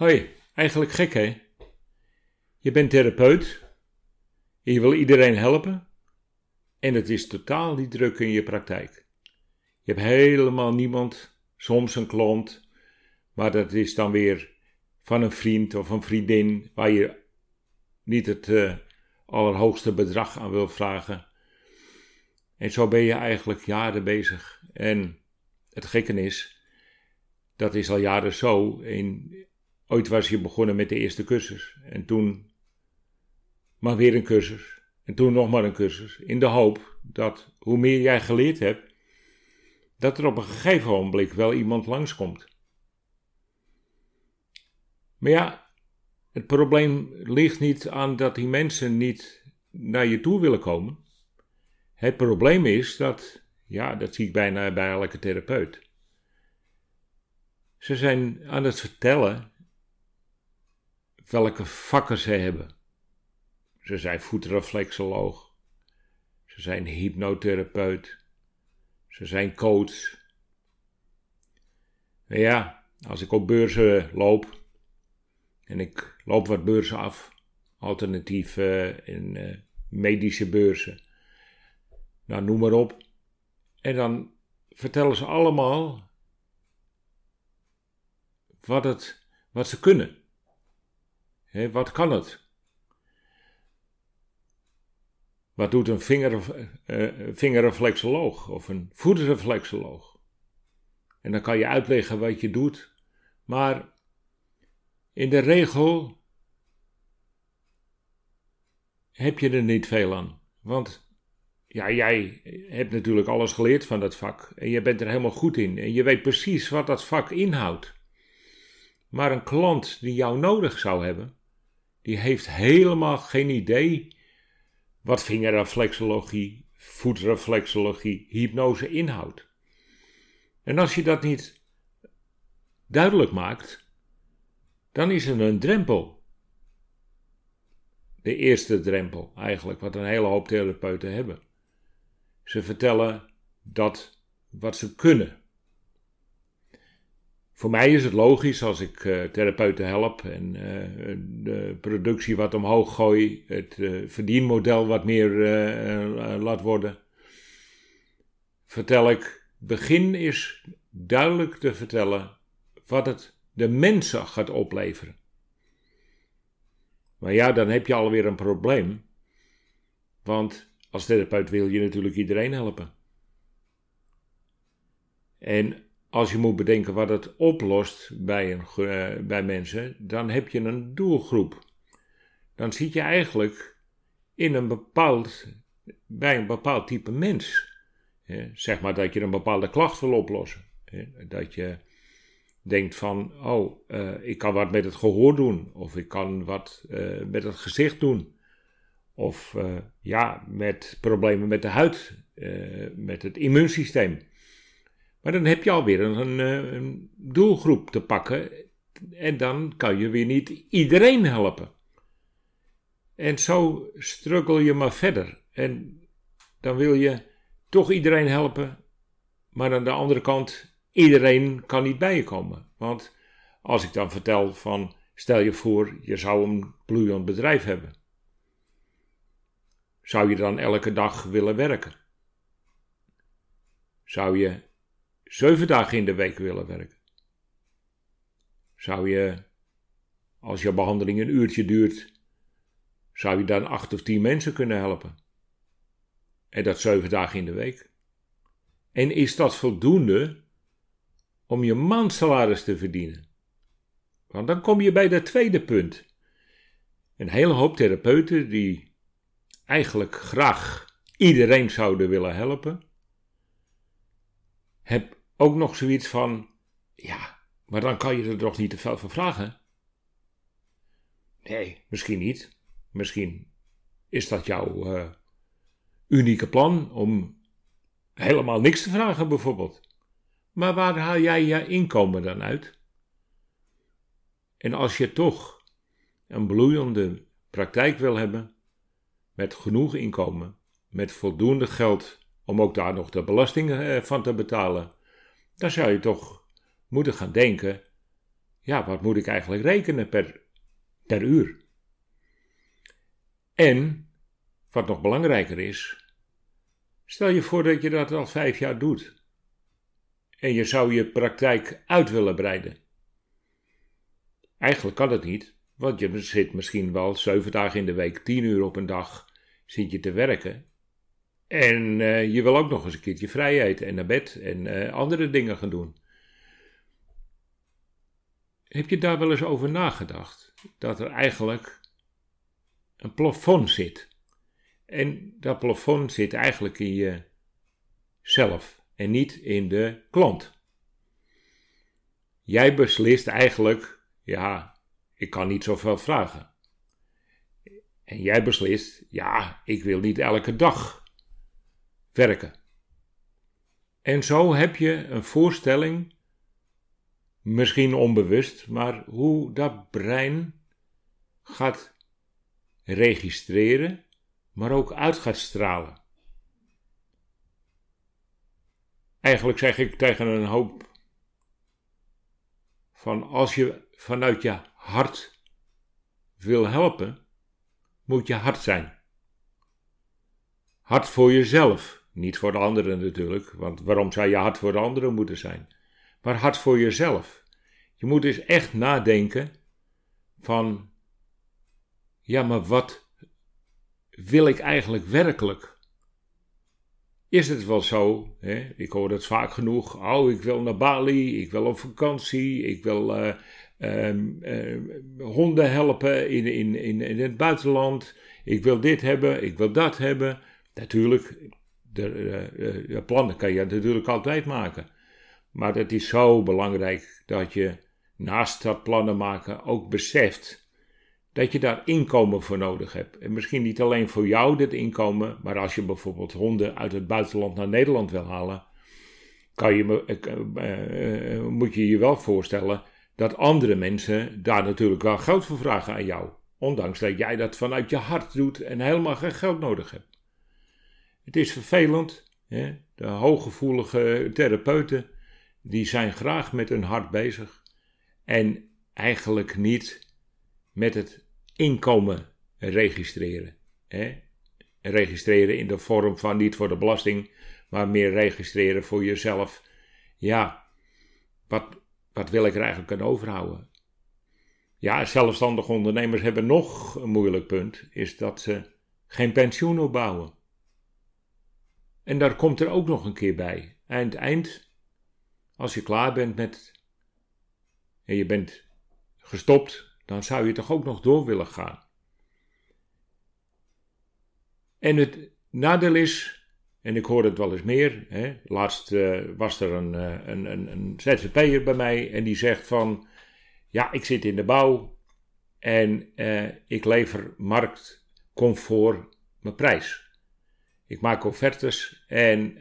Hoi, eigenlijk gek hè? Je bent therapeut en je wil iedereen helpen en het is totaal niet druk in je praktijk. Je hebt helemaal niemand, soms een klant, maar dat is dan weer van een vriend of een vriendin waar je niet het uh, allerhoogste bedrag aan wil vragen. En zo ben je eigenlijk jaren bezig. En het gekke is, dat is al jaren zo. En ooit was je begonnen met de eerste cursus. En toen maar weer een cursus. En toen nog maar een cursus. In de hoop dat hoe meer jij geleerd hebt, dat er op een gegeven ogenblik wel iemand langskomt. Maar ja, het probleem ligt niet aan dat die mensen niet naar je toe willen komen. Het probleem is dat, ja, dat zie ik bijna bij elke therapeut. Ze zijn aan het vertellen welke vakken ze hebben. Ze zijn voetreflexoloog. Ze zijn hypnotherapeut. Ze zijn coach. Nou ja, als ik op beurzen loop en ik loop wat beurzen af, alternatieve en uh, medische beurzen, nou noem maar op. En dan vertellen ze allemaal wat, het, wat ze kunnen. Wat kan het? Wat doet een vinger, uh, vingerreflexoloog of een voetreflexoloog? En dan kan je uitleggen wat je doet, maar in de regel heb je er niet veel aan. Want ja, jij hebt natuurlijk alles geleerd van dat vak en je bent er helemaal goed in en je weet precies wat dat vak inhoudt. Maar een klant die jou nodig zou hebben, die heeft helemaal geen idee wat vingerreflexologie, voetreflexologie, hypnose inhoudt. En als je dat niet duidelijk maakt, dan is er een drempel. De eerste drempel eigenlijk, wat een hele hoop therapeuten hebben. Ze vertellen dat wat ze kunnen. Voor mij is het logisch als ik uh, therapeuten help en uh, de productie wat omhoog gooi, het uh, verdienmodel wat meer laat worden. Vertel ik, begin is duidelijk te vertellen wat het de mensen gaat opleveren. Maar ja, dan heb je alweer een probleem. Want als therapeut wil je natuurlijk iedereen helpen. En als je moet bedenken wat het oplost bij, een, uh, bij mensen, dan heb je een doelgroep. Dan zit je eigenlijk in een bepaald, bij een bepaald type mens. zeg maar dat je een bepaalde klacht wil oplossen. dat je denkt van, oh, uh, ik kan wat met het gehoor doen, of ik kan wat uh, met het gezicht doen, of ja, met problemen met de huid, met het immuunsysteem. Maar dan heb je alweer een, eh, een doelgroep te pakken en dan kan je weer niet iedereen helpen. En zo struggle je maar verder. En dan wil je toch iedereen helpen, maar aan de andere kant, iedereen kan niet bij je komen. Want als ik dan vertel van, stel je voor, je zou een bloeiend bedrijf hebben. Zou je dan elke dag willen werken? Zou je zeven dagen in de week willen werken? Zou je, als je behandeling een uurtje duurt, zou je dan acht of tien mensen kunnen helpen? En dat zeven dagen in de week? En is dat voldoende om je maandsalaris te verdienen? Want dan kom je bij dat tweede punt. Een hele hoop therapeuten die eigenlijk graag iedereen zouden willen helpen, heb ook nog zoiets van: ja, maar dan kan je er toch niet te veel voor vragen? Nee, misschien niet. Misschien is dat jouw uh, unieke plan om helemaal niks te vragen, bijvoorbeeld. Maar waar haal jij je inkomen dan uit? En als je toch een bloeiende praktijk wil hebben, met genoeg inkomen, met voldoende geld om ook daar nog de belasting eh, van te betalen, dan zou je toch moeten gaan denken ja, wat moet ik eigenlijk rekenen per, per uur? En, wat nog belangrijker is, stel je voor dat je dat al vijf jaar doet. En je zou je praktijk uit willen breiden. Eigenlijk kan het niet, want je zit misschien wel zeven dagen in de week, tien uur op een dag, zit je te werken. En uh, je wil ook nog eens een keertje vrijheid en naar bed en uh, andere dingen gaan doen. Heb je daar wel eens over nagedacht? Dat er eigenlijk een plafond zit. En dat plafond zit eigenlijk in jezelf en niet in de klant. Jij beslist eigenlijk, ja, ik kan niet zoveel vragen. En jij beslist, ja, ik wil niet elke dag werken. En zo heb je een voorstelling misschien onbewust, maar hoe dat brein gaat registreren, maar ook uit gaat stralen. Eigenlijk zeg ik tegen een hoop van als je vanuit je hart wil helpen, moet je hard zijn. Hard voor jezelf, niet voor de anderen natuurlijk, want waarom zou je hard voor de anderen moeten zijn? maar hard voor jezelf. Je moet dus echt nadenken van, ja, maar wat wil ik eigenlijk werkelijk? Is het wel zo, hè? ik hoor het vaak genoeg, oh, ik wil naar Bali, ik wil op vakantie, ik wil uh, honden helpen in, in, in het buitenland, ik wil dit hebben, ik wil dat hebben. Natuurlijk, de, de, de plannen kan je natuurlijk altijd maken. Maar het is zo belangrijk dat je naast dat plannen maken ook beseft dat je daar inkomen voor nodig hebt. En misschien niet alleen voor jou dit inkomen, maar als je bijvoorbeeld honden uit het buitenland naar Nederland wil halen, kan je, uh, moet je je wel voorstellen dat andere mensen daar natuurlijk wel geld voor vragen aan jou. Ondanks dat jij dat vanuit je hart doet en helemaal geen geld nodig hebt. Het is vervelend, hè? de hooggevoelige therapeuten die zijn graag met hun hart bezig en eigenlijk niet met het inkomen registreren. Hè? Registreren in de vorm van niet voor de belasting, maar meer registreren voor jezelf. Ja, wat, wat wil ik er eigenlijk aan overhouden? Ja, zelfstandige ondernemers hebben nog een moeilijk punt, is dat ze geen pensioen opbouwen. En daar komt er ook nog een keer bij. Eind eind als je klaar bent met en je bent gestopt, dan zou je toch ook nog door willen gaan. En het nadeel is, en ik hoor het wel eens meer, hè, laatst uh, was er een, uh, een, een, een ZZP'er bij mij en die zegt van, ja, ik zit in de bouw en uh, ik lever marktcomfort mijn prijs. Ik maak offertes en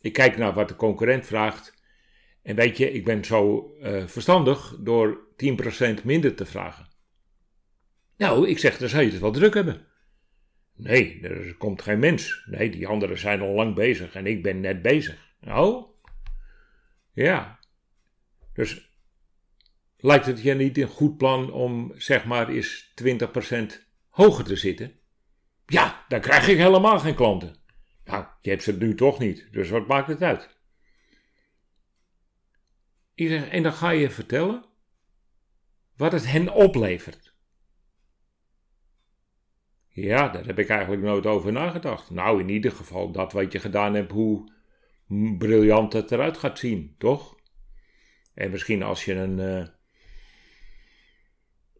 ik kijk naar wat de concurrent vraagt en weet je, ik ben zo uh, verstandig door 10% minder te vragen. Nou, ik zeg, dan zou je het wel druk hebben. Nee, er komt geen mens. Nee, die anderen zijn al lang bezig en ik ben net bezig. Nou, ja. Dus lijkt het je niet een goed plan om, zeg maar, eens 20% hoger te zitten? Ja, dan krijg ik helemaal geen klanten. Nou, je hebt ze nu toch niet, dus wat maakt het uit? en dan ga je vertellen wat het hen oplevert. Ja, daar heb ik eigenlijk nooit over nagedacht. Nou, in ieder geval dat wat je gedaan hebt, hoe briljant het eruit gaat zien, toch? En misschien als je een, uh,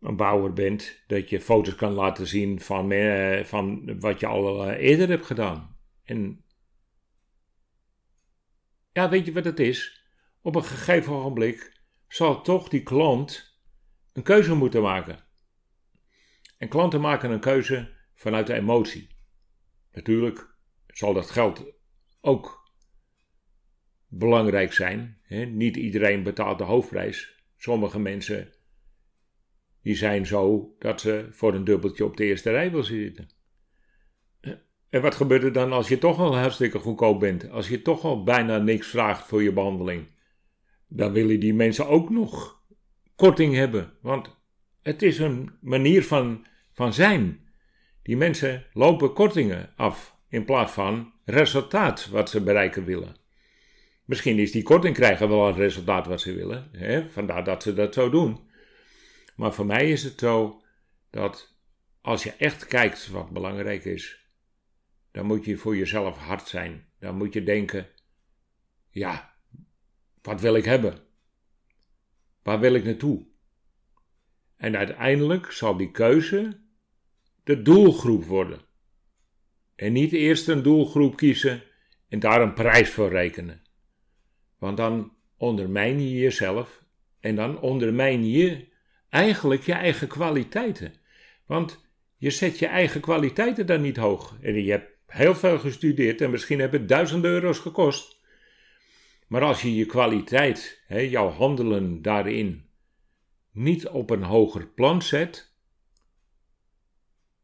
een bouwer bent, dat je foto's kan laten zien van, uh, van wat je al uh, eerder hebt gedaan. En ja, weet je wat het is? op een gegeven ogenblik zal toch die klant een keuze moeten maken. En klanten maken een keuze vanuit de emotie. Natuurlijk zal dat geld ook belangrijk zijn. Niet iedereen betaalt de hoofdprijs. Sommige mensen die zijn zo dat ze voor een dubbeltje op de eerste rij wil zitten. En wat gebeurt er dan als je toch al hartstikke goedkoop bent? Als je toch al bijna niks vraagt voor je behandeling? dan willen die mensen ook nog korting hebben. Want het is een manier van, van zijn. Die mensen lopen kortingen af in plaats van resultaat wat ze bereiken willen. Misschien is die korting krijgen wel het resultaat wat ze willen. Hè? Vandaar dat ze dat zo doen. Maar voor mij is het zo dat als je echt kijkt wat belangrijk is, dan moet je voor jezelf hard zijn. Dan moet je denken: ja, wat wil ik hebben? Waar wil ik naartoe? En uiteindelijk zal die keuze de doelgroep worden. En niet eerst een doelgroep kiezen en daar een prijs voor rekenen. Want dan ondermijn je jezelf en dan ondermijn je eigenlijk je eigen kwaliteiten. Want je zet je eigen kwaliteiten dan niet hoog. En je hebt heel veel gestudeerd en misschien hebben het duizenden euro's gekost. Maar als je je kwaliteit, hè, jouw handelen daarin, niet op een hoger plan zet,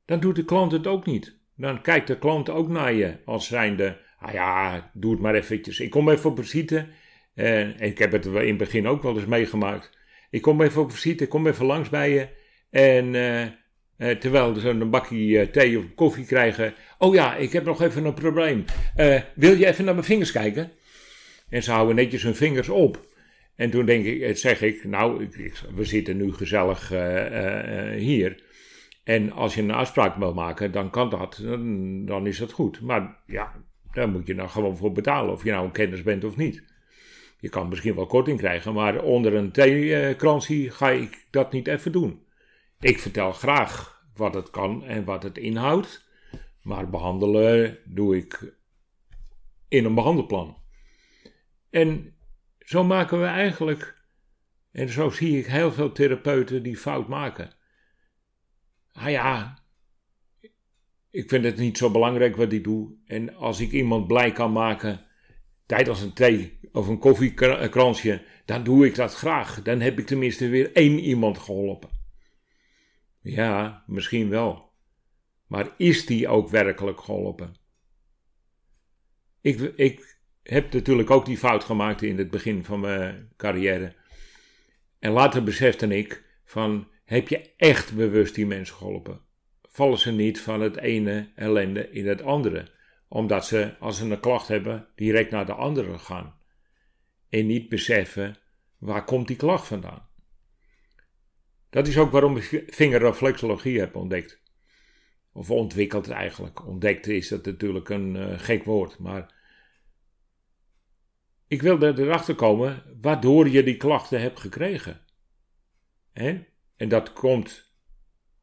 dan doet de klant het ook niet. Dan kijkt de klant ook naar je als zijnde, ah ja, doe het maar eventjes. Ik kom even op visite. En ik heb het in het begin ook wel eens meegemaakt. Ik kom even op visite, ik kom even langs bij je. En uh, uh, terwijl ze een bakje uh, thee of koffie krijgen. Oh ja, ik heb nog even een probleem. wil je even naar mijn vingers kijken? En ze houden netjes hun vingers op. En toen denk ik, zeg ik, nou, we zitten nu gezellig hier. En als je een afspraak wil maken, dan kan dat, dan, dan is dat goed. Maar ja, daar moet je nou gewoon voor betalen, of je nou een kennis bent of niet. Je kan misschien wel korting krijgen, maar onder een theekransje ga ik dat niet even doen. Ik vertel graag wat het kan en wat het inhoudt, maar behandelen doe ik in een behandelplan. En zo maken we eigenlijk, en zo zie ik heel veel therapeuten die fout maken. Ah ja, ik vind het niet zo belangrijk wat ik doe. En als ik iemand blij kan maken tijdens een thee of een koffiekransje, dan doe ik dat graag. Dan heb ik tenminste weer één iemand geholpen. Ja, misschien wel. Maar is die ook werkelijk geholpen? Ik, ik heb natuurlijk ook die fout gemaakt in het begin van mijn carrière. En later besefte ik van, heb je echt bewust die mensen geholpen? Vallen ze niet van het ene ellende in het andere? Omdat ze, als ze een klacht hebben, direct naar de andere gaan. En niet beseffen, waar komt die klacht vandaan? Dat is ook waarom ik vingerreflexologie heb ontdekt. Of ontwikkeld eigenlijk. Ontdekt is dat natuurlijk een uh, gek woord, maar ik wilde erachter komen waardoor je die klachten hebt gekregen. En dat komt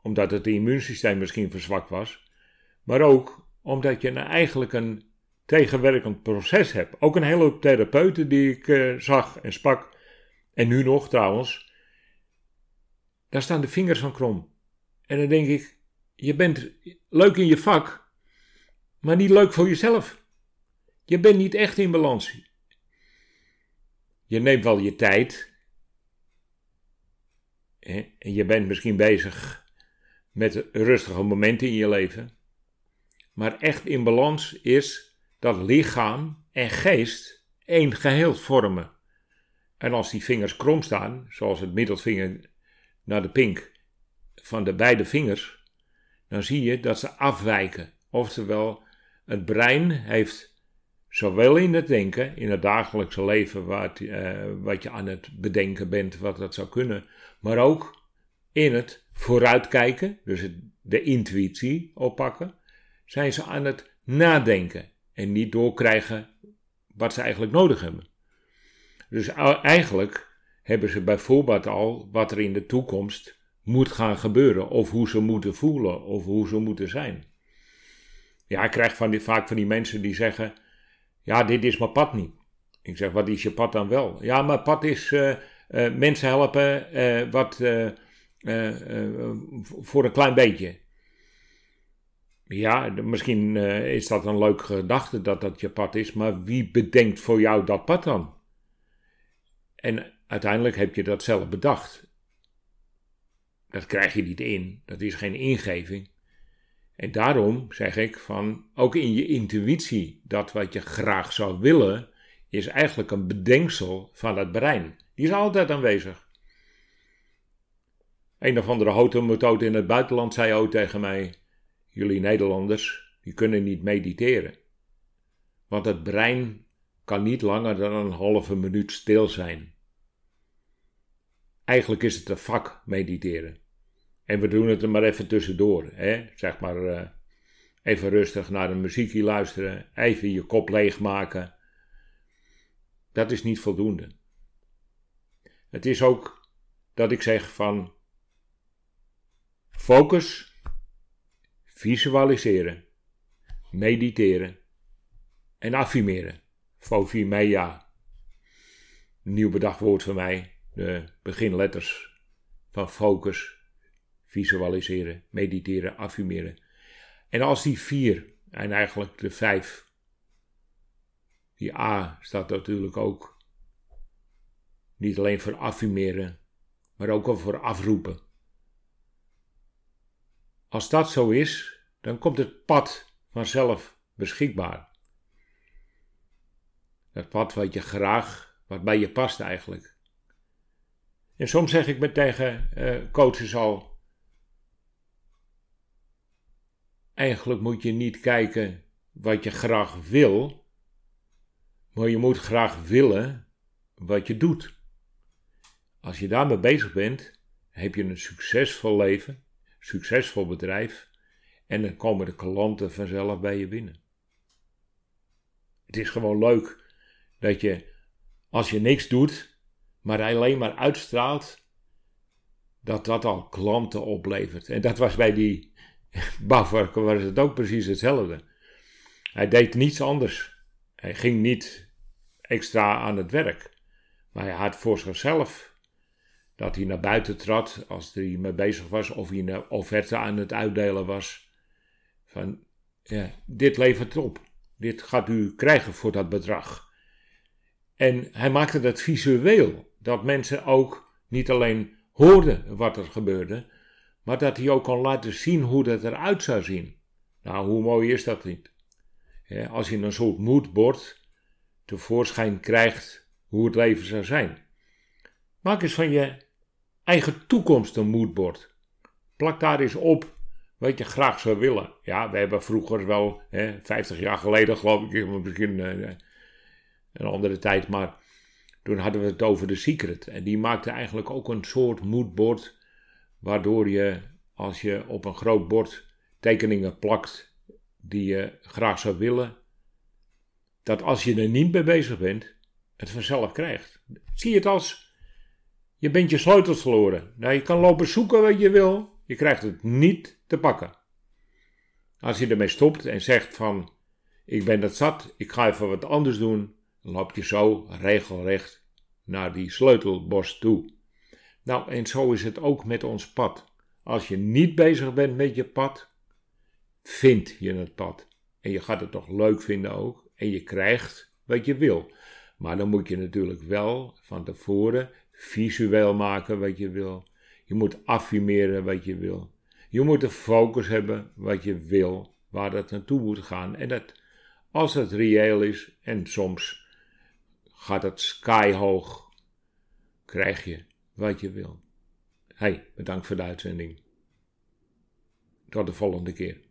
omdat het immuunsysteem misschien verzwakt was, maar ook omdat je nou eigenlijk een tegenwerkend proces hebt. Ook een hele hoop therapeuten die ik uh, zag en sprak, en nu nog trouwens, daar staan de vingers van krom. En dan denk ik, je bent leuk in je vak, maar niet leuk voor jezelf. Je bent niet echt in balans. Je neemt wel je tijd. En je bent misschien bezig met rustige momenten in je leven. Maar echt in balans is dat lichaam en geest één geheel vormen. En als die vingers krom staan, zoals het middelvinger naar de pink van de beide vingers, dan zie je dat ze afwijken. Oftewel, het brein heeft zowel in het denken, in het dagelijkse leven, wat, uh, wat je aan het bedenken bent, wat dat zou kunnen, maar ook in het vooruitkijken, dus de intuïtie oppakken, zijn ze aan het nadenken en niet doorkrijgen wat ze eigenlijk nodig hebben. Dus eigenlijk hebben ze bijvoorbeeld al wat er in de toekomst moet gaan gebeuren, of hoe ze moeten voelen, of hoe ze moeten zijn. Ja, ik krijg van vaak van die mensen die zeggen: Ja, dit is mijn pad niet. Ik zeg: Wat is je pad dan wel? Ja, mijn pad is uh, uh, mensen helpen uh, wat, voor een klein beetje. Ja, misschien is dat een leuke gedachte dat dat je pad is, maar wie bedenkt voor jou dat pad dan? En Uiteindelijk heb je dat zelf bedacht. Dat krijg je niet in, dat is geen ingeving. En daarom zeg ik van, ook in je intuïtie, dat wat je graag zou willen, is eigenlijk een bedenksel van het brein. Die is altijd aanwezig. Een of andere automethode in het buitenland zei ook tegen mij: Jullie Nederlanders, die kunnen niet mediteren. Want het brein kan niet langer dan een halve minuut stil zijn. Eigenlijk is het een vak mediteren. En we doen het er maar even tussendoor. Hè? Zeg maar uh, even rustig naar een muziekje luisteren, even je kop leegmaken. Dat is niet voldoende. Het is ook dat ik zeg van focus, visualiseren, mediteren en affirmeren. Fovimea. Nieuw bedacht woord voor mij. De beginletters van focus, visualiseren, mediteren, affirmeren. En als die vier, en eigenlijk de vijf, die A staat natuurlijk ook niet alleen voor affirmeren, maar ook al voor afroepen. Als dat zo is, dan komt het pad vanzelf beschikbaar. Het pad wat je graag, wat bij je past eigenlijk. En soms zeg ik met tegen uh, coaches al: eigenlijk moet je niet kijken wat je graag wil, maar je moet graag willen wat je doet. Als je daarmee bezig bent, heb je een succesvol leven, succesvol bedrijf en dan komen de klanten vanzelf bij je binnen. Het is gewoon leuk dat je, als je niks doet, maar alleen maar uitstraalt, dat dat al klanten oplevert. En dat was bij die bouwwerken was het ook precies hetzelfde. Hij deed niets anders. Hij ging niet extra aan het werk. Maar hij had voor zichzelf dat hij naar buiten trad als hij mee bezig was of hij een offerte aan het uitdelen was. Van dit levert op. Dit gaat u krijgen voor dat bedrag. En hij maakte dat visueel. Dat mensen ook niet alleen hoorden wat er gebeurde, maar dat hij ook kon laten zien hoe dat eruit zou zien. Nou, hoe mooi is dat niet? als je een soort moodboard tevoorschijn krijgt hoe het leven zou zijn. Maak eens van je eigen toekomst een moodboard. Plak daar eens op wat je graag zou willen. Ja, we hebben vroeger wel, hè, 50 jaar geleden geloof ik, misschien uh, een andere tijd, maar toen hadden we het over de Secret. En die maakte eigenlijk ook een soort moodboard waardoor je als je op een groot bord tekeningen plakt die je graag zou willen, dat als je er niet mee bezig bent, het vanzelf krijgt. Zie het als je bent je sleutels verloren. Nou, je kan lopen zoeken wat je wil, je krijgt het niet te pakken. Als je ermee stopt en zegt van ik ben dat zat, ik ga even wat anders doen, dan loop je zo regelrecht naar die sleutelbos toe. Nou, en zo is het ook met ons pad. Als je niet bezig bent met je pad, vind je het pad. En je gaat het toch leuk vinden ook. En je krijgt wat je wil. Maar dan moet je natuurlijk wel van tevoren visueel maken wat je wil. Je moet affirmeren wat je wil. Je moet de focus hebben wat je wil, waar dat naartoe moet gaan. En dat, als het reëel is, en soms gaat het skyhoog, krijg je wat je wil. Hey, bedankt voor de uitzending. Tot de volgende keer.